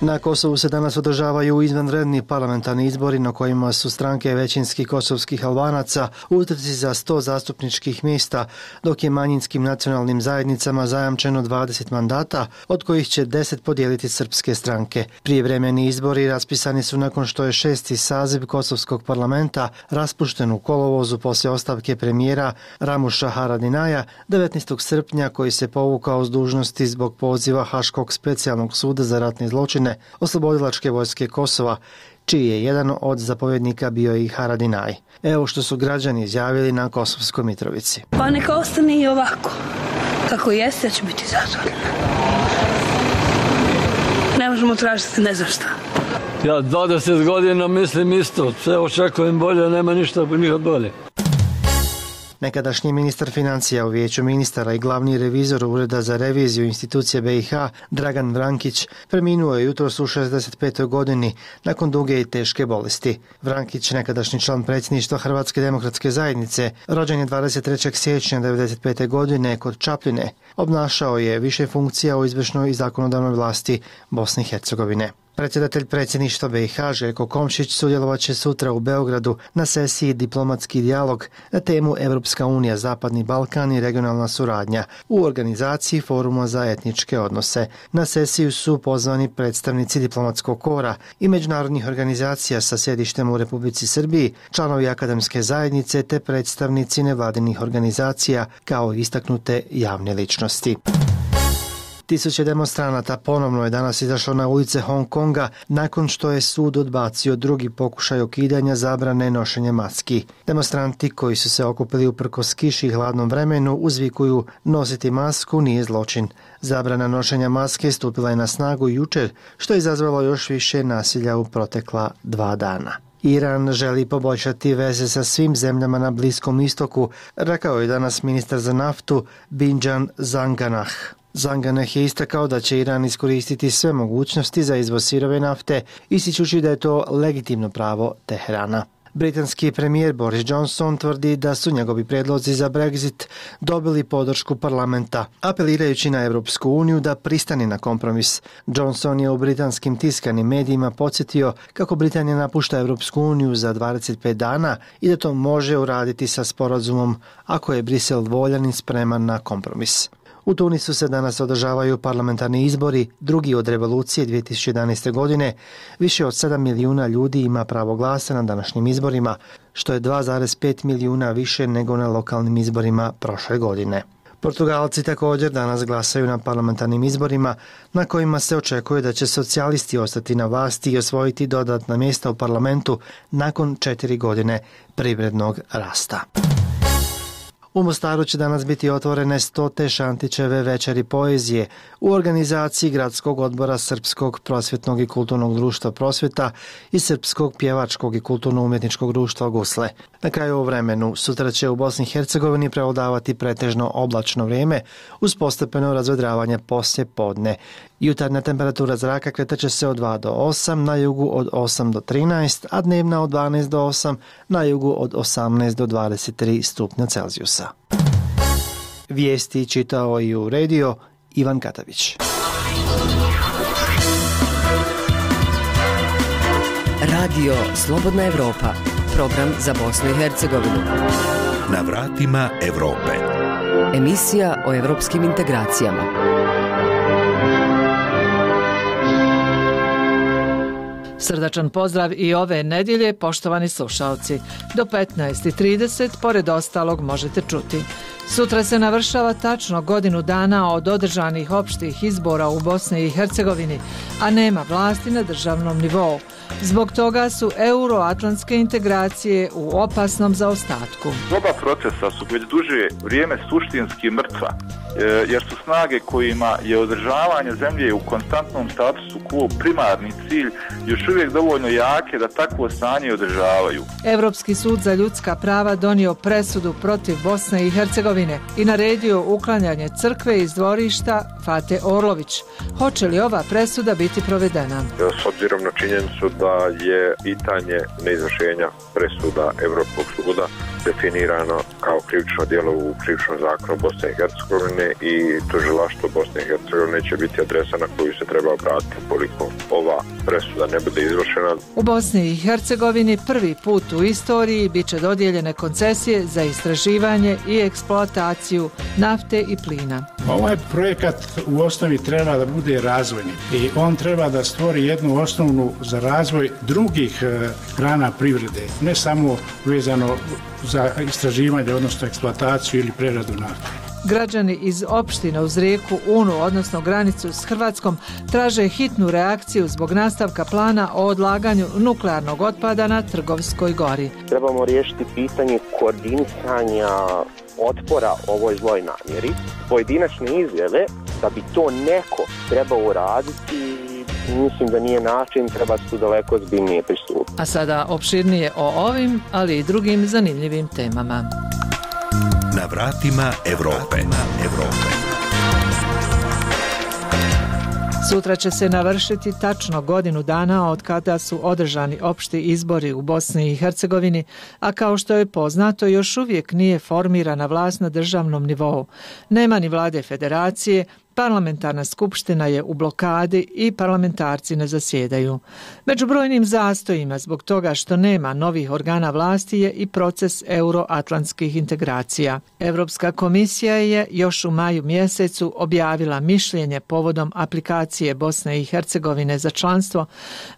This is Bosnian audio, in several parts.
Na Kosovu se danas održavaju izvanredni parlamentarni izbori na kojima su stranke većinskih kosovskih albanaca utrci za 100 zastupničkih mjesta, dok je manjinskim nacionalnim zajednicama zajamčeno 20 mandata, od kojih će 10 podijeliti srpske stranke. Prijevremeni izbori raspisani su nakon što je šesti saziv Kosovskog parlamenta raspušten u kolovozu poslije ostavke premijera Ramuša Haradinaja 19. srpnja koji se povukao s dužnosti zbog poziva Haškog specijalnog suda za ratne zločine oslobodilačke vojske Kosova, čiji je jedan od zapovjednika bio i Haradinaj. Evo što su građani izjavili na Kosovskoj Mitrovici. Pa neka ostane i ovako. Kako jeste, ću biti zadovoljna. Ne možemo tražiti ne znam šta. Ja 20 godina mislim isto. Sve očekujem bolje, nema ništa nikad bolje. Nekadašnji ministar financija u vijeću ministara i glavni revizor Ureda za reviziju institucije BiH, Dragan Vrankić, preminuo je jutro su 65. godini nakon duge i teške bolesti. Vrankić, nekadašnji član predsjedništva Hrvatske demokratske zajednice, rođen je 23. siječnja 1995. godine kod Čapljine, obnašao je više funkcija u izvršnoj i zakonodavnoj vlasti Bosne i Hercegovine. Predsjedatelj predsjedništva BiH Željko Komšić sudjelovat će sutra u Beogradu na sesiji Diplomatski dijalog na temu Evropska unija, Zapadni Balkan i regionalna suradnja u organizaciji Foruma za etničke odnose. Na sesiju su pozvani predstavnici diplomatskog kora i međunarodnih organizacija sa sjedištem u Republici Srbiji, članovi akademske zajednice te predstavnici nevladinih organizacija kao istaknute javne ličnosti. Tisuće demonstranata ponovno je danas izašlo na ulice Hong Konga nakon što je sud odbacio drugi pokušaj okidanja zabrane nošenja maski. Demonstranti koji su se okupili uprko skiši i hladnom vremenu uzvikuju nositi masku nije zločin. Zabrana nošenja maske stupila je na snagu jučer što je izazvalo još više nasilja u protekla dva dana. Iran želi poboljšati veze sa svim zemljama na Bliskom istoku, rekao je danas ministar za naftu Binjan Zanganah. Zanganeh je istakao da će Iran iskoristiti sve mogućnosti za izvoz sirove nafte, ističući da je to legitimno pravo Teherana. Britanski premijer Boris Johnson tvrdi da su njegovi predlozi za Brexit dobili podršku parlamenta, apelirajući na Evropsku uniju da pristani na kompromis. Johnson je u britanskim tiskanim medijima podsjetio kako Britanija napušta Evropsku uniju za 25 dana i da to može uraditi sa sporazumom ako je Brisel voljan i spreman na kompromis. U Tunisu se danas održavaju parlamentarni izbori, drugi od revolucije 2011. godine. Više od 7 milijuna ljudi ima pravo glasa na današnjim izborima, što je 2,5 milijuna više nego na lokalnim izborima prošle godine. Portugalci također danas glasaju na parlamentarnim izborima na kojima se očekuje da će socijalisti ostati na vlasti i osvojiti dodatna mjesta u parlamentu nakon četiri godine privrednog rasta. U Mostaru će danas biti otvorene stote Šantićeve večeri poezije u organizaciji Gradskog odbora Srpskog prosvjetnog i kulturnog društva prosvjeta i Srpskog pjevačkog i kulturno-umjetničkog društva Gusle. Na kraju u vremenu sutra će u Bosni i Hercegovini preodavati pretežno oblačno vrijeme uz postepeno razvedravanje poslje podne. Jutarnja temperatura zraka kretaće se od 2 do 8, na jugu od 8 do 13, a dnevna od 12 do 8, na jugu od 18 do 23 stupnja Celzijusa. Vijesti čitao i u radio Ivan Katavić. Radio Slobodna Evropa, program za Bosnu i Hercegovinu. Na vratima Evrope. Emisija o evropskim integracijama. Srdačan pozdrav i ove nedjelje, poštovani slušalci. Do 15.30, pored ostalog, možete čuti. Sutra se navršava tačno godinu dana od održanih opštih izbora u Bosni i Hercegovini, a nema vlasti na državnom nivou. Zbog toga su euroatlantske integracije u opasnom zaostatku. Oba procesa su već duže vrijeme suštinski mrtva jer su snage kojima je održavanje zemlje u konstantnom statusu quo primarni cilj još uvijek dovoljno jake da takvo stanje održavaju. Evropski sud za ljudska prava donio presudu protiv Bosne i Hercegovine i naredio uklanjanje crkve iz dvorišta Fate Orlović. Hoće li ova presuda biti provedena? S obzirom na činjenicu da je pitanje neizvršenja presuda Evropskog suda definirano kao krivično djelo u krivičnom zakonu Bosne i Hercegovine i tužilaštvo Bosne i Hercegovine će biti adresa na koju se treba obratiti koliko ova presuda ne bude izvršena. U Bosni i Hercegovini prvi put u istoriji bit će dodijeljene koncesije za istraživanje i eksploataciju nafte i plina. Ovaj projekat u osnovi treba da bude razvojni i on treba da stvori jednu osnovnu za razvoj drugih e, grana privrede, ne samo vezano za istraživanje, odnosno eksploataciju ili preradu nafte. Građani iz opštine uz rijeku Unu, odnosno granicu s Hrvatskom, traže hitnu reakciju zbog nastavka plana o odlaganju nuklearnog otpada na Trgovskoj gori. Trebamo riješiti pitanje koordinisanja otpora ovoj zloj namjeri. Pojedinačne izjave da bi to neko trebao uraditi mislim da nije način, treba su daleko zbiljnije pristupiti. A sada opširnije o ovim, ali i drugim zanimljivim temama. Na vratima Evrope. Evrope. Sutra će se navršiti tačno godinu dana od kada su održani opšti izbori u Bosni i Hercegovini, a kao što je poznato još uvijek nije formirana vlast na državnom nivou. Nema ni vlade federacije, Parlamentarna skupština je u blokadi i parlamentarci ne zasjedaju. Među brojnim zastojima zbog toga što nema novih organa vlasti je i proces euroatlantskih integracija. Evropska komisija je još u maju mjesecu objavila mišljenje povodom aplikacije Bosne i Hercegovine za članstvo,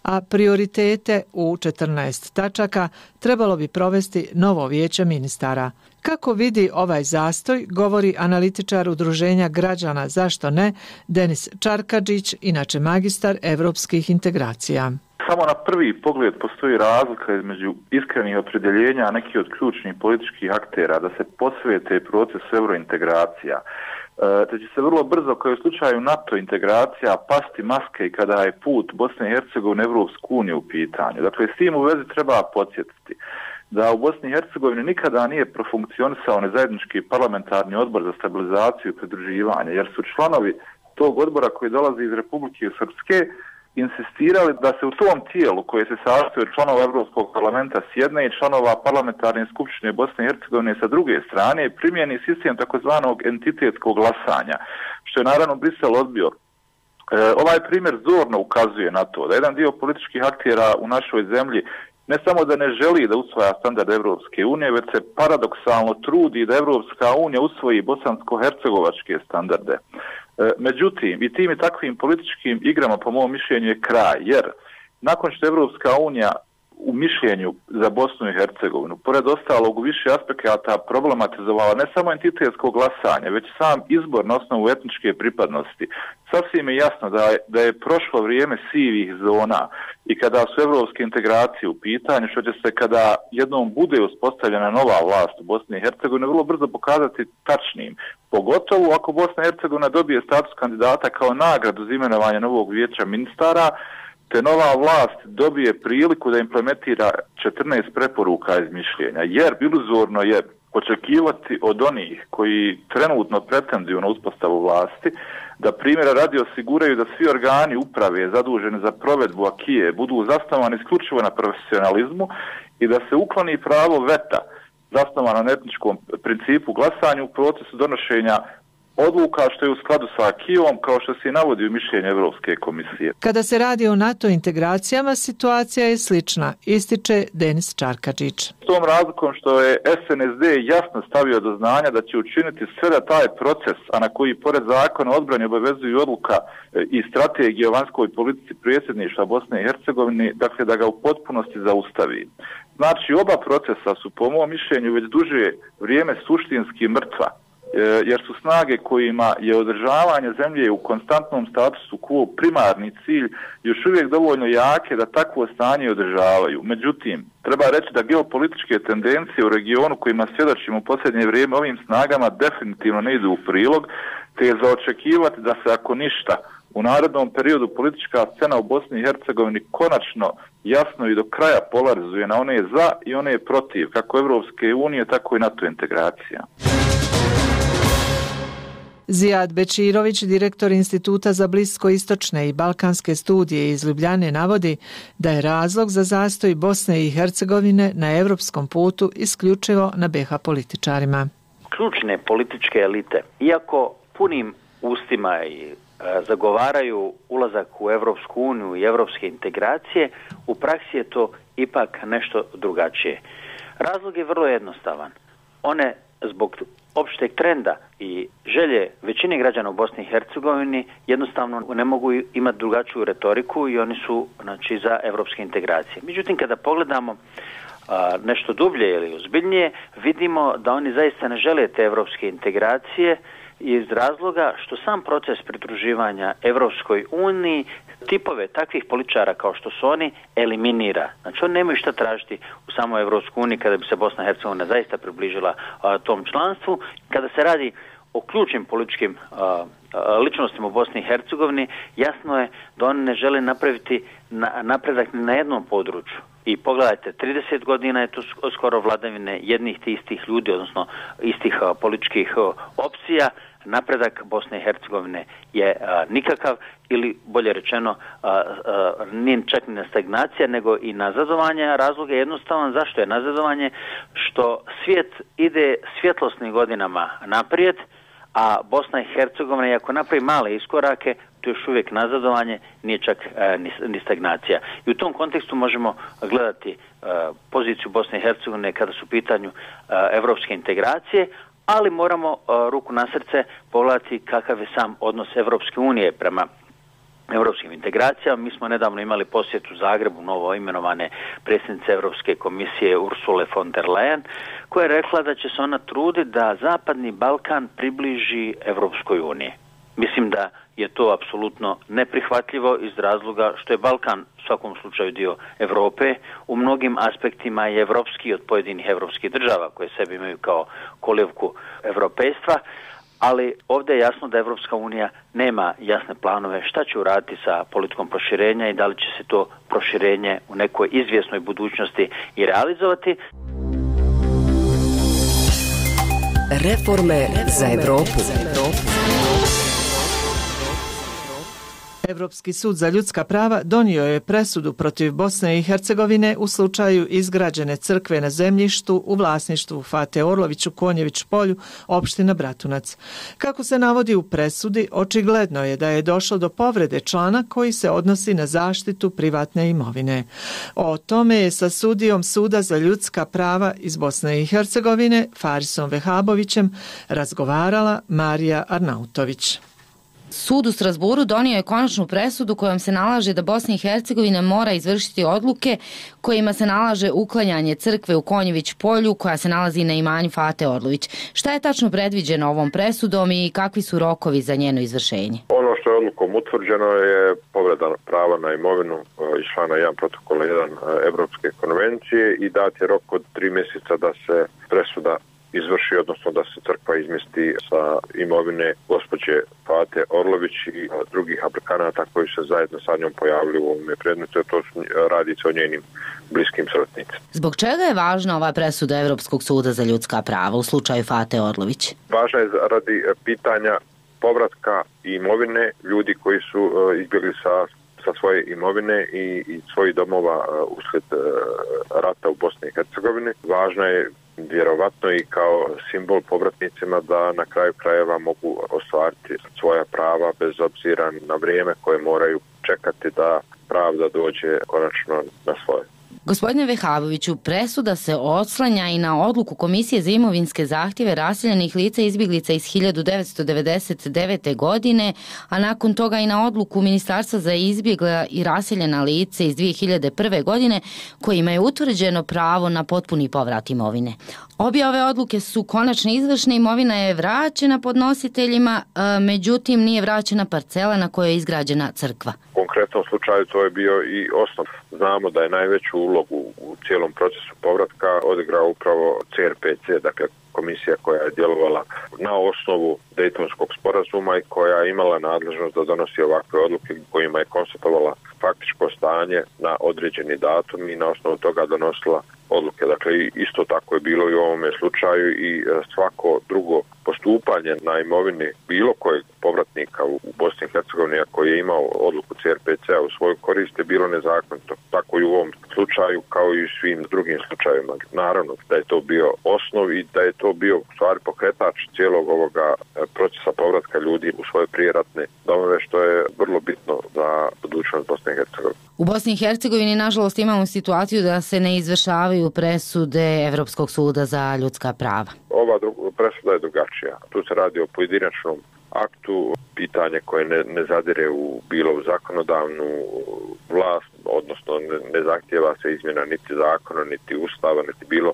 a prioritete u 14 tačaka trebalo bi provesti novo vijeće ministara. Kako vidi ovaj zastoj, govori analitičar udruženja građana Zašto ne, Denis Čarkadžić, inače magistar evropskih integracija. Samo na prvi pogled postoji razlika između iskrenih opredeljenja, a neki od ključnih političkih aktera da se posvete proces eurointegracija. E, te će se vrlo brzo, kao u slučaju NATO integracija, pasti maske i kada je put Bosne i Hercegovine Evropsku uniju u pitanju. Dakle, s tim u vezi treba podsjetiti da u Bosni i Hercegovini nikada nije profunkcionisao nezajednički parlamentarni odbor za stabilizaciju i pridruživanje, jer su članovi tog odbora koji dolazi iz Republike Srpske insistirali da se u tom tijelu koje se sastoje od članova Evropskog parlamenta s jedne i članova parlamentarne skupštine Bosne i Hercegovine sa druge strane primjeni sistem takozvanog entitetskog glasanja, što je naravno Brisel odbio. E, ovaj primjer zorno ukazuje na to da jedan dio političkih aktera u našoj zemlji ne samo da ne želi da usvaja standard Evropske unije, već se paradoksalno trudi da Evropska unija usvoji bosansko-hercegovačke standarde. E, međutim, i tim i takvim političkim igrama, po mom mišljenju, je kraj, jer nakon što Evropska unija u mišljenju za Bosnu i Hercegovinu, pored ostalog u više aspekata problematizovala ne samo entitetsko glasanje, već sam izbor na osnovu etničke pripadnosti. Sasvim je jasno da je, da je prošlo vrijeme sivih zona i kada su evropske integracije u pitanju, što će se kada jednom bude uspostavljena nova vlast u Bosni i Hercegovini, vrlo brzo pokazati tačnim. Pogotovo ako Bosna i Hercegovina dobije status kandidata kao nagradu za imenovanje novog vijeća ministara, te nova vlast dobije priliku da implementira 14 preporuka iz mišljenja, jer iluzorno je očekivati od onih koji trenutno pretenduju na uspostavu vlasti, da primjera radi osiguraju da svi organi uprave zaduženi za provedbu akije budu zasnovani isključivo na profesionalizmu i da se ukloni pravo veta zasnovano na etničkom principu glasanju u procesu donošenja odluka što je u skladu sa Kijom, kao što se navodi u mišljenju Evropske komisije. Kada se radi o NATO integracijama, situacija je slična, ističe Denis Čarkačić. S tom razlikom što je SNSD jasno stavio do znanja da će učiniti sve da taj proces, a na koji pored zakona odbrani obavezuju odluka e, i strategije o vanjskoj politici prijesedništva Bosne i Hercegovine, dakle da ga u potpunosti zaustavi. Znači, oba procesa su po mom mišljenju već duže vrijeme suštinski mrtva E, jer su snage kojima je održavanje zemlje u konstantnom statusu quo primarni cilj još uvijek dovoljno jake da takvo stanje održavaju. Međutim, treba reći da geopolitičke tendencije u regionu kojima svjedočimo u posljednje vrijeme ovim snagama definitivno ne idu u prilog, te je zaočekivati da se ako ništa u narodnom periodu politička scena u Bosni i Hercegovini konačno jasno i do kraja polarizuje na one za i one protiv, kako Evropske unije, tako i NATO integracija. Zijad Bečirović, direktor Instituta za bliskoistočne i balkanske studije iz Ljubljane, navodi da je razlog za zastoj Bosne i Hercegovine na evropskom putu isključivo na BH političarima. Ključne političke elite, iako punim ustima i e, zagovaraju ulazak u Evropsku uniju i evropske integracije, u praksi je to ipak nešto drugačije. Razlog je vrlo jednostavan. One zbog opšteg trenda i želje većine građana u Bosni i Hercegovini jednostavno ne mogu imati drugačiju retoriku i oni su znači, za evropske integracije. Međutim, kada pogledamo a, nešto dublje ili ozbiljnije, vidimo da oni zaista ne žele te evropske integracije iz razloga što sam proces pridruživanja Evropskoj uniji tipove takvih političara kao što su oni eliminira. Znači oni nemaju šta tražiti u samoj Evropskoj uniji kada bi se Bosna i Hercegovina zaista približila a, tom članstvu. Kada se radi o ključnim političkim a, a, ličnostima u Bosni i Hercegovini, jasno je da oni ne žele napraviti na, napredak na jednom području. I pogledajte, 30 godina je tu skoro vladavine jednih te istih ljudi, odnosno istih a, političkih a, opcija, napredak Bosne i Hercegovine je a, nikakav ili bolje rečeno a, a, nije čak ni na stagnacija nego i nazadovanje. Razlog je jednostavan. Zašto je nazadovanje? Što svijet ide svjetlosnim godinama naprijed, a Bosna i Hercegovina, iako napravi male iskorake, to je još uvijek nazadovanje, nije čak e, ni, ni stagnacija. I u tom kontekstu možemo gledati e, poziciju Bosne i Hercegovine kada su u pitanju e, evropske integracije, ali moramo e, ruku na srce pogledati kakav je sam odnos Evropske unije prema evropskim integracijama. Mi smo nedavno imali posjet u Zagrebu novo imenovane predsjednice Evropske komisije Ursule von der Leyen, koja je rekla da će se ona truditi da Zapadni Balkan približi Evropskoj uniji. Mislim da je to apsolutno neprihvatljivo iz razloga što je Balkan u svakom slučaju dio Evrope, u mnogim aspektima je evropski od pojedinih evropskih država koje sebi imaju kao kolevku evropejstva, ali ovdje je jasno da Evropska unija nema jasne planove šta će uraditi sa politikom proširenja i da li će se to proširenje u nekoj izvjesnoj budućnosti i realizovati. Reforme za Evropu. Za Evropu. Evropski sud za ljudska prava donio je presudu protiv Bosne i Hercegovine u slučaju izgrađene crkve na zemljištu u vlasništvu Fate Orlović u Konjević polju, opština Bratunac. Kako se navodi u presudi, očigledno je da je došlo do povrede člana koji se odnosi na zaštitu privatne imovine. O tome je sa sudijom Suda za ljudska prava iz Bosne i Hercegovine, Farisom Vehabovićem, razgovarala Marija Arnautović. Sud u Strasburu donio je konačnu presudu kojom se nalaže da Bosna i Hercegovina mora izvršiti odluke kojima se nalaže uklanjanje crkve u Konjević polju koja se nalazi na imanju Fate Orlović. Šta je tačno predviđeno ovom presudom i kakvi su rokovi za njeno izvršenje? Ono što je odlukom utvrđeno je povreda prava na imovinu eh, iz člana 1 protokola 1 eh, Evropske konvencije i dati rok od tri mjeseca da se presuda izvrši, odnosno da se crkva izmesti sa imovine gospođe Fate Orlović i drugih aplikanata koji se zajedno sa njom pojavili u ovome predmetu, to su, radi se o njenim bliskim srotnicima. Zbog čega je važna ova presuda Evropskog suda za ljudska prava u slučaju Fate Orlović? Važna je radi pitanja povratka imovine ljudi koji su uh, izbjegli sa sa svoje imovine i, i svojih domova usled rata u Bosni i Hercegovini. Važna je vjerovatno i kao simbol povratnicima da na kraju krajeva mogu ostvariti svoja prava bez obzira na vrijeme koje moraju čekati da pravda dođe konačno na svoje. Gospodine Vehavoviću, presuda se odslanja i na odluku Komisije za imovinske zahtjeve raseljenih lica izbjeglica iz 1999. godine, a nakon toga i na odluku Ministarstva za izbjegla i raseljena lice iz 2001. godine, kojima je utvrđeno pravo na potpuni povrat imovine. Obje ove odluke su konačne izvršne, imovina je vraćena podnositeljima, međutim nije vraćena parcela na kojoj je izgrađena crkva. U konkretnom slučaju to je bio i osnov. Znamo da je najveću ulogu u cijelom procesu povratka odigrao upravo CRPC, dakle komisija koja je djelovala na osnovu Dejtonskog sporazuma i koja je imala nadležnost da donosi ovakve odluke kojima je konstatovala faktičko stanje na određeni datum i na osnovu toga donosila odluke. Dakle, isto tako je bilo i u ovome slučaju i e, svako drugo postupanje na imovini bilo kojeg povratnika u Bosni i Hercegovini koji je imao odluku CRPC-a u svoju korist je bilo nezakonito. Tako i u ovom slučaju kao i u svim drugim slučajima. Naravno da je to bio osnov i da je to bio stvari pokretač cijelog ovoga e, procesa povratka ljudi u svoje prijeratne domove što je vrlo bitno za budućnost Bosne i Hercegovine. U Bosni i Hercegovini nažalost imamo situaciju da se ne izvršavaju presude Evropskog suda za ljudska prava. Ova presuda je drugačija. Tu se radi o pojedinačnom aktu, pitanje koje ne, ne zadire u bilo u zakonodavnu vlast, odnosno ne, ne zahtjeva se izmjena niti zakona, niti ustava, niti bilo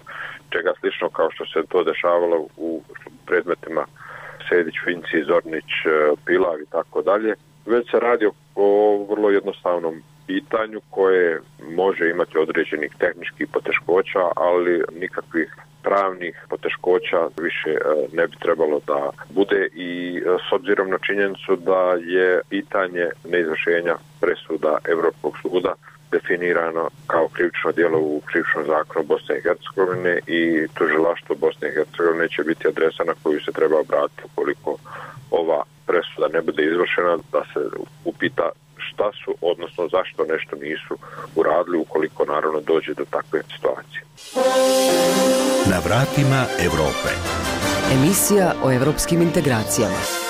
čega slično kao što se to dešavalo u predmetima Sedić, Finci, Zornić, Pilav i tako dalje. Već se radi o, o vrlo jednostavnom pitanju koje može imati određenih tehničkih poteškoća, ali nikakvih pravnih poteškoća više e, ne bi trebalo da bude. I e, s obzirom na činjenicu da je pitanje neizvršenja presuda Evropskog suda definirano kao krivično djelo u krivičnom zakonu Bosne i Hercegovine i tužilaštvo Bosne i Hercegovine će biti adresa na koju se treba obratiti ukoliko ova presuda ne bude izvršena da se upita šta su, odnosno zašto nešto nisu uradili ukoliko naravno dođe do takve situacije. Na vratima Evrope. Emisija o evropskim integracijama.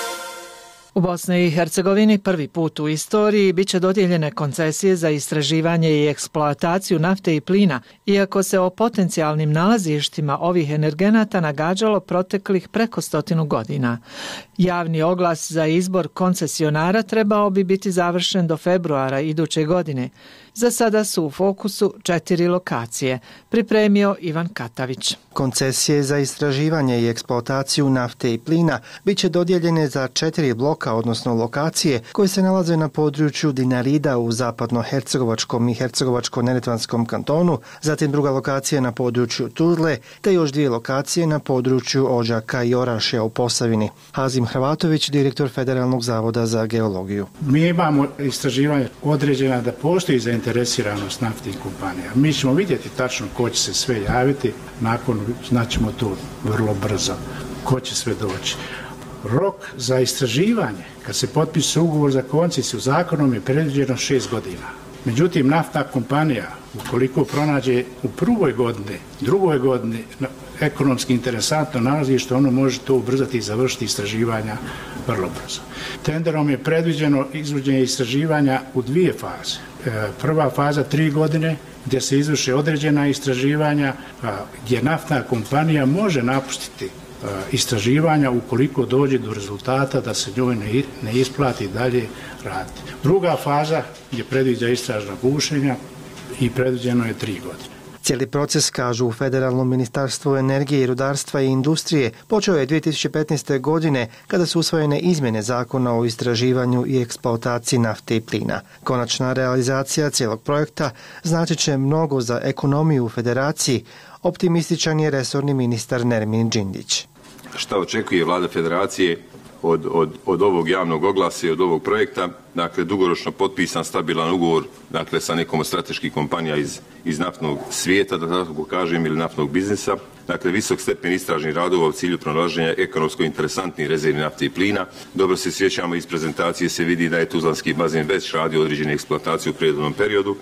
U Bosni i Hercegovini prvi put u istoriji biće dodijeljene koncesije za istraživanje i eksploataciju nafte i plina, iako se o potencijalnim nalazištima ovih energenata nagađalo proteklih preko stotinu godina. Javni oglas za izbor koncesionara trebao bi biti završen do februara iduće godine. Za sada su u fokusu četiri lokacije, pripremio Ivan Katavić. Koncesije za istraživanje i eksploataciju nafte i plina biće dodijeljene za četiri bloka, odnosno lokacije, koje se nalaze na području Dinarida u zapadno-hercegovačkom i hercegovačko-neretvanskom kantonu, zatim druga lokacija na području Tuzle, te još dvije lokacije na područja Ođaka i Orašja u Posavini. Hazim Hrvatović, direktor Federalnog zavoda za geologiju. Mi imamo istraživanje određena da postoji za zainteresiranost naftnih kompanija. Mi ćemo vidjeti tačno ko će se sve javiti, nakon znaćemo to vrlo brzo, ko će sve doći. Rok za istraživanje, kad se potpiše ugovor za koncesiju, zakonom je predviđeno šest godina. Međutim, naftna kompanija, ukoliko pronađe u prvoj godini, drugoj godini, ekonomski interesantno nalazi što ono može to ubrzati i završiti istraživanja vrlo brzo. Tenderom je predviđeno izvođenje istraživanja u dvije faze. E, prva faza tri godine gdje se izvrše određena istraživanja e, gdje naftna kompanija može napustiti e, istraživanja ukoliko dođe do rezultata da se njoj ne isplati dalje raditi. Druga faza je predviđa istražna bušenja i predviđeno je tri godine. Cijeli proces, kažu u Federalnom ministarstvu energije, rudarstva i industrije, počeo je 2015. godine kada su usvojene izmjene zakona o istraživanju i eksploataciji nafte i plina. Konačna realizacija cijelog projekta znači će mnogo za ekonomiju u federaciji, optimističan je resorni ministar Nermin Džindić. Šta očekuje vlada federacije od, od, od ovog javnog oglasa i od ovog projekta? Dakle, dugoročno potpisan stabilan ugovor dakle, sa nekom od strateških kompanija iz, iz naftnog svijeta, da tako kažem, ili naftnog biznisa. Dakle, visok stepen istražnih radova u cilju pronalaženja ekonomsko interesantnih rezervi nafte i plina. Dobro se sjećamo iz prezentacije se vidi da je Tuzlanski bazen već radio određene eksploatacije u prijednom periodu,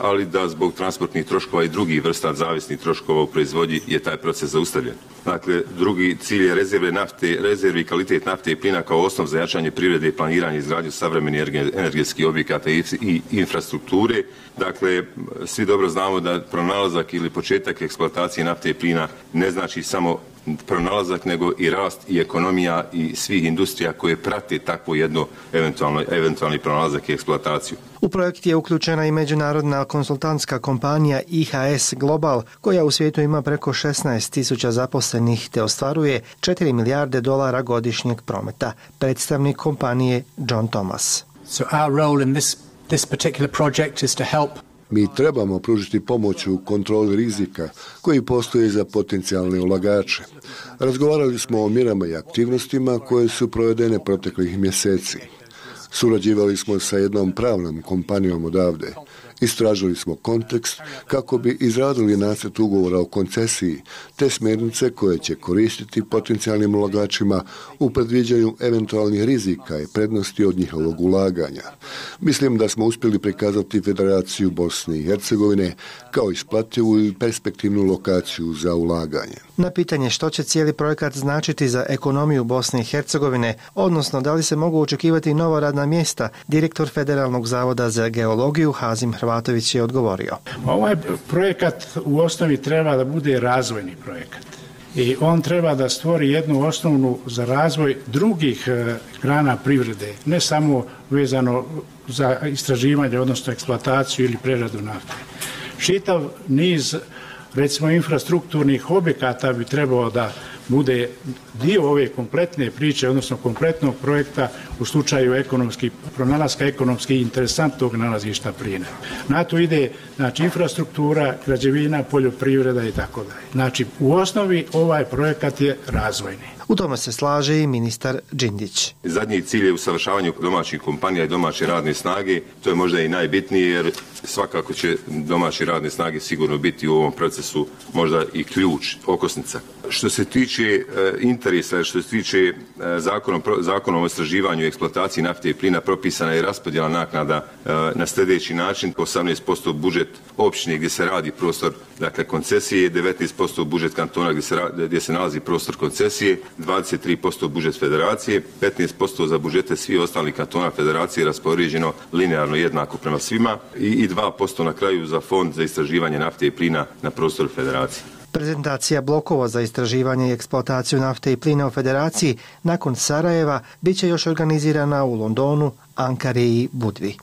ali da zbog transportnih troškova i drugih vrsta zavisnih troškova u proizvodnji je taj proces zaustavljen. Dakle, drugi cilj je rezerve nafte, rezervi kvalitet nafte i plina kao osnov za jačanje privrede i planiranje izgradnju savremenih energetskih objekata i infrastrukture. Dakle, svi dobro znamo da pronalazak ili početak eksploatacije nafte i plina ne znači samo pronalazak, nego i rast i ekonomija i svih industrija koje prate takvo jedno eventualno, eventualni pronalazak i eksploataciju. U projekt je uključena i međunarodna konsultantska kompanija IHS Global, koja u svijetu ima preko 16 tisuća zaposlenih te ostvaruje 4 milijarde dolara godišnjeg prometa. Predstavnik kompanije John Thomas. So our role in this, this particular project is to help Mi trebamo pružiti pomoć u kontroli rizika koji postoje za potencijalne ulagače. Razgovarali smo o mirama i aktivnostima koje su provedene proteklih mjeseci. Surađivali smo sa jednom pravnom kompanijom odavde. Istražili smo kontekst kako bi izradili nacrt ugovora o koncesiji te smjernice koje će koristiti potencijalnim ulagačima u predviđanju eventualnih rizika i prednosti od njihovog ulaganja. Mislim da smo uspjeli prikazati Federaciju Bosne i Hercegovine kao isplativu i perspektivnu lokaciju za ulaganje. Na pitanje što će cijeli projekat značiti za ekonomiju Bosne i Hercegovine, odnosno da li se mogu očekivati nova radna mjesta, direktor Federalnog zavoda za geologiju Hazim Hrvatović je odgovorio. Pa ovaj projekat u osnovi treba da bude razvojni projekat i on treba da stvori jednu osnovnu za razvoj drugih e, grana privrede, ne samo vezano za istraživanje, odnosno eksploataciju ili preradu nafte. Šitav niz recimo infrastrukturnih objekata bi trebao da bude dio ove kompletne priče, odnosno kompletnog projekta u slučaju ekonomski, pronalaska ekonomski interesantnog nalazišta plina. Na to ide znači, infrastruktura, građevina, poljoprivreda i tako dalje. Znači, u osnovi ovaj projekat je razvojni. U tome se slaže i ministar Džindić. Zadnji cilj je usavršavanje domaćih kompanija i domaće radne snage. To je možda i najbitnije jer svakako će domaći radne snage sigurno biti u ovom procesu možda i ključ, okosnica. Što se tiče e, interesa, što se tiče e, zakonom, zakonom o istraživanju i eksploataciji nafte i plina, propisana je raspodjela naknada e, na sljedeći način. 18% budžet općine gdje se radi prostor dakle, koncesije, 19% budžet kantona gdje se, gdje se nalazi prostor koncesije, 23% budžet federacije, 15% za budžete svih ostalih kantona federacije raspoređeno linearno jednako prema svima i 2% na kraju za fond za istraživanje nafte i plina na prostoru federacije. Prezentacija blokova za istraživanje i eksploataciju nafte i plina u federaciji nakon Sarajeva bit će još organizirana u Londonu, Ankari i Budvi.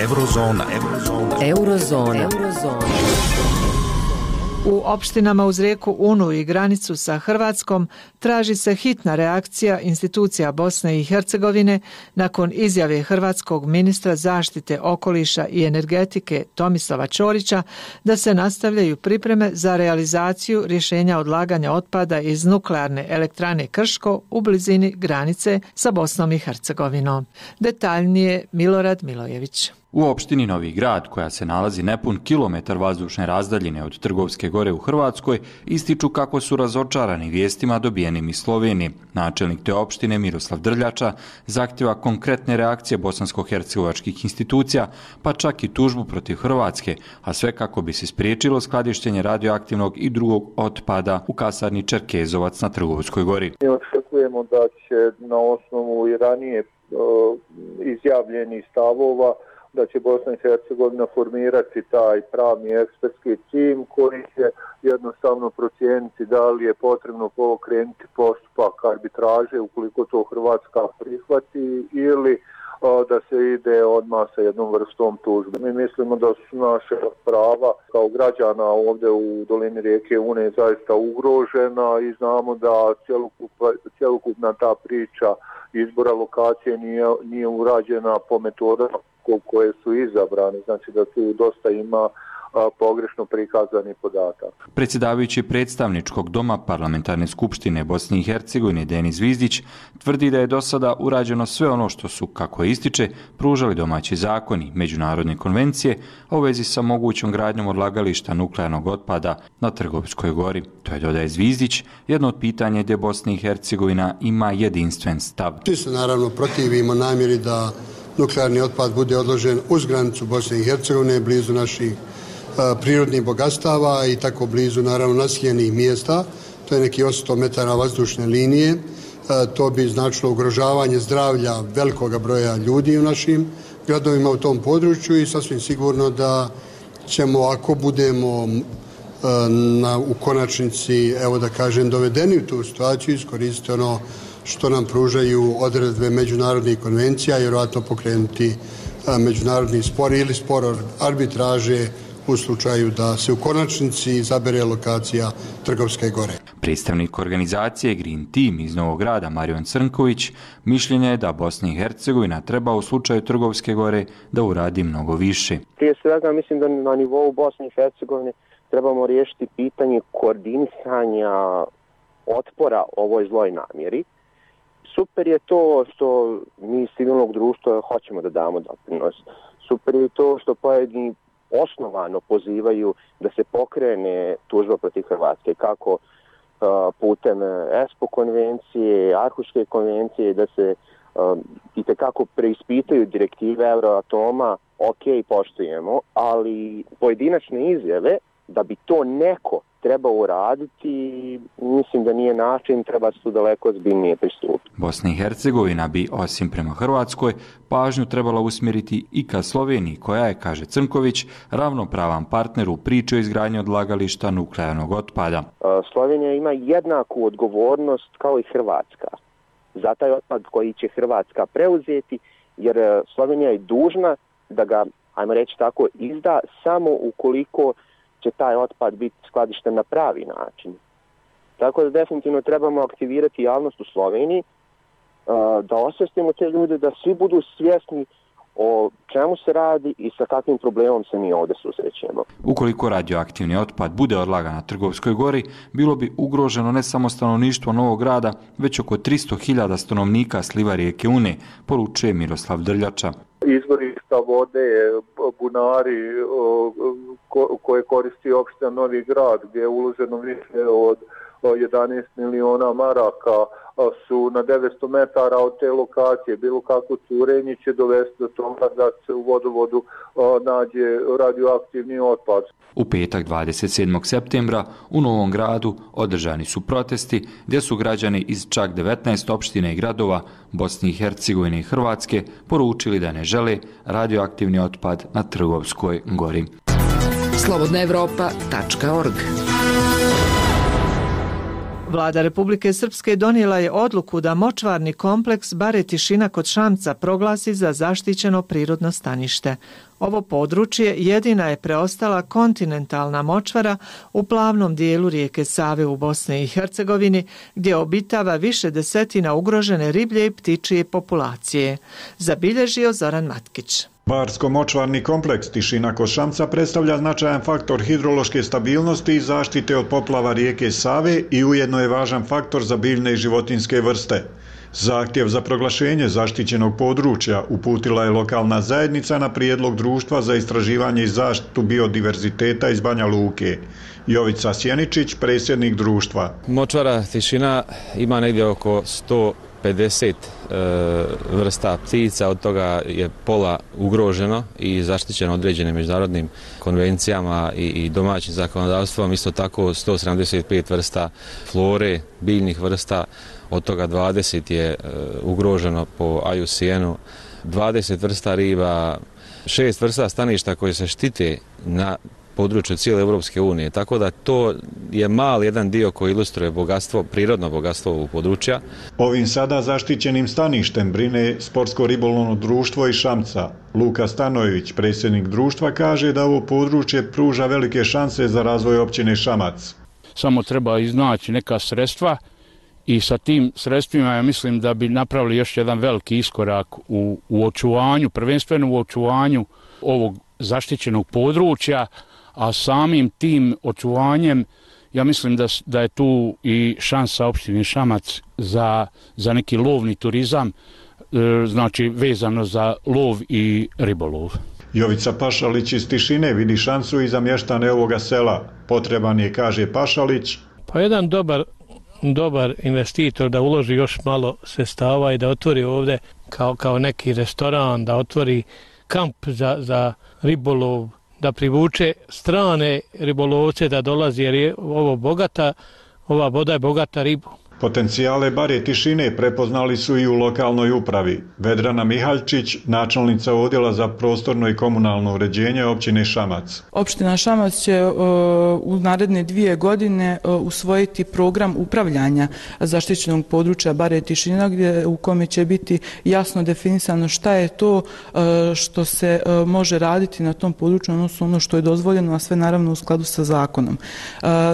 Eurozona. Eurozona. Eurozona. Eurozona. U opštinama uz rijeku Unu i granicu sa Hrvatskom traži se hitna reakcija institucija Bosne i Hercegovine nakon izjave hrvatskog ministra zaštite okoliša i energetike Tomislava Ćorića da se nastavljaju pripreme za realizaciju rješenja odlaganja otpada iz nuklearne elektrane Krško u blizini granice sa Bosnom i Hercegovinom. Detaljnije Milorad Milojević. U opštini Novi grad, koja se nalazi nepun kilometar vazdušne razdaljine od Trgovske gore u Hrvatskoj, ističu kako su razočarani vijestima dobijenim iz Slovenije. Načelnik te opštine Miroslav Drljača zahtjeva konkretne reakcije bosansko-hercegovačkih institucija, pa čak i tužbu protiv Hrvatske, a sve kako bi se spriječilo skladištenje radioaktivnog i drugog otpada u kasarni Čerkezovac na Trgovskoj gori. Mi očekujemo da će na osnovu i ranije e, izjavljeni stavova da će Bosna i Hercegovina formirati taj pravni ekspertski tim koji će jednostavno procijeniti da li je potrebno pokrenuti postupak arbitraže ukoliko to Hrvatska prihvati ili da se ide odmah sa jednom vrstom tužbe. Mi mislimo da su naše prava kao građana ovdje u dolini rijeke Une zaista ugrožena i znamo da cjelokupna ta priča izbora lokacije nije, nije urađena po metodama koje su izabrane, znači da tu dosta ima pogrešno prikazani podatak. Predsjedavajući predstavničkog doma parlamentarne skupštine Bosne i Hercegovine Denis Vizdić tvrdi da je do sada urađeno sve ono što su, kako ističe, pružali domaći zakoni, međunarodne konvencije, a u vezi sa mogućom gradnjom odlagališta nuklearnog otpada na Trgovskoj gori. To je dodaje Zvizdić, jedno od pitanja gdje Bosna i Hercegovina ima jedinstven stav. Ti se naravno protivimo namjeri da nuklearni otpad bude odložen uz granicu Bosne i Hercegovine, blizu naših prirodnih bogatstava i tako blizu naravno naseljenih mjesta. To je neki 800 metara vazdušne linije to bi značilo ugrožavanje zdravlja velikog broja ljudi u našim gradovima u tom području i sasvim sigurno da ćemo, ako budemo na, u konačnici, evo da kažem, dovedeni u tu situaciju, iskoristiti ono što nam pružaju odredbe međunarodnih konvencija, vjerovatno pokrenuti međunarodni spor ili spor arbitraže u slučaju da se u konačnici izabere lokacija Trgovske gore. Predstavnik organizacije Green Team iz Novog grada Marion Crnković mišljenja je da Bosna i Hercegovina treba u slučaju Trgovske gore da uradi mnogo više. Prije svega mislim da na nivou Bosne i Hercegovine trebamo riješiti pitanje koordinisanja otpora ovoj zloj namjeri. Super je to što mi iz civilnog društva hoćemo da damo doprinos. Super je to što pojedini osnovano pozivaju da se pokrene tužba protiv Hrvatske, kako putem ESPO konvencije, Arhuške konvencije, da se uh, i tekako preispitaju direktive Euroatoma, ok, poštujemo, ali pojedinačne izjave da bi to neko treba uraditi, mislim da nije način, treba se tu daleko zbiljnije pristupiti. Bosna i Hercegovina bi, osim prema Hrvatskoj, pažnju trebala usmjeriti i ka Sloveniji, koja je, kaže Crnković, ravnopravan partner u priči o izgradnji odlagališta nuklearnog otpada. Slovenija ima jednaku odgovornost kao i Hrvatska za taj otpad koji će Hrvatska preuzeti, jer Slovenija je dužna da ga, ajmo reći tako, izda samo ukoliko će taj otpad biti skladišten na pravi način. Tako da definitivno trebamo aktivirati javnost u Sloveniji, da osvestimo te ljude, da svi budu svjesni o čemu se radi i sa kakvim problemom se mi ovdje susrećemo. Ukoliko radioaktivni otpad bude odlagan na Trgovskoj gori, bilo bi ugroženo ne samo stanovništvo Novog grada, već oko 300.000 stanovnika sliva rijeke Une, poručuje Miroslav Drljača. Izvorišta vode, e, bunari e, koje koristi opština Novi grad, gdje je uloženo više od 11 miliona maraka, su na 900 metara od te lokacije. Bilo kako curenje će dovesti do toga da se u vodovodu nađe radioaktivni otpad. U petak 27. septembra u Novom gradu održani su protesti gdje su građani iz čak 19 opštine i gradova Bosni i Hercegovine i Hrvatske poručili da ne žele radioaktivni otpad na Trgovskoj gori. Slobodnaevropa.org Vlada Republike Srpske donijela je odluku da močvarni kompleks Bare Tišina kod Šamca proglasi za zaštićeno prirodno stanište. Ovo područje jedina je preostala kontinentalna močvara u plavnom dijelu rijeke Save u Bosni i Hercegovini, gdje obitava više desetina ugrožene riblje i ptičije populacije. Zabilježio Zoran Matkić. Barsko-močvarni kompleks Tišina Košamca predstavlja značajan faktor hidrološke stabilnosti i zaštite od poplava rijeke Save i ujedno je važan faktor za biljne i životinske vrste. Zahtjev za proglašenje zaštićenog područja uputila je lokalna zajednica na prijedlog društva za istraživanje i zaštitu biodiverziteta iz Banja Luke. Jovica Sjeničić, predsjednik društva. Močvara Tišina ima negdje oko 150 e, vrsta ptica, od toga je pola ugroženo i zaštićeno određenim međunarodnim konvencijama i, i domaćim zakonodavstvom, isto tako 175 vrsta flore, biljnih vrsta, od toga 20 je e, ugroženo po IUCN-u, 20 vrsta riba, šest vrsta staništa koje se štite na području cijele Evropske unije. Tako da to je mal jedan dio koji ilustruje bogatstvo, prirodno bogatstvo ovog područja. Ovim sada zaštićenim staništem brine Sportsko ribolovno društvo i Šamca. Luka Stanojević, predsjednik društva, kaže da ovo područje pruža velike šanse za razvoj općine Šamac. Samo treba iznaći neka sredstva i sa tim sredstvima ja mislim da bi napravili još jedan veliki iskorak u, u očuvanju, prvenstveno u očuvanju ovog zaštićenog područja, a samim tim očuvanjem ja mislim da, da je tu i šansa opštine Šamac za, za neki lovni turizam, e, znači vezano za lov i ribolov. Jovica Pašalić iz Tišine vidi šansu i za mještane ovoga sela. Potreban je, kaže Pašalić. Pa jedan dobar, dobar investitor da uloži još malo sestava i da otvori ovde kao, kao neki restoran, da otvori kamp za, za ribolov, da privuče strane ribolovce da dolazi jer je ovo bogata, ova voda je bogata ribu. Potencijale bare tišine prepoznali su i u lokalnoj upravi. Vedrana Mihaljčić, načelnica odjela za prostorno i komunalno uređenje općine Šamac. Opština Šamac će e, u naredne dvije godine e, usvojiti program upravljanja zaštićenog područja bare tišina gdje, u kome će biti jasno definisano šta je to e, što se može raditi na tom području, odnosno ono što je dozvoljeno, a sve naravno u skladu sa zakonom.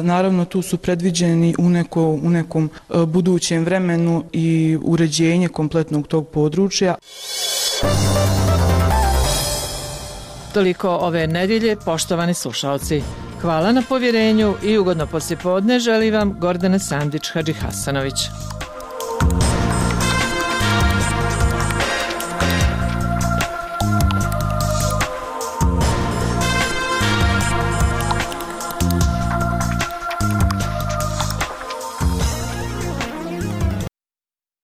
Naravno tu su predviđeni u, neko, u nekom E, budućem vremenu i uređenje kompletnog tog područja. Toliko ove nedjelje, poštovani slušalci. Hvala na povjerenju i ugodno poslijepodne želim vam Gordana Sandić Hadži Hasanović.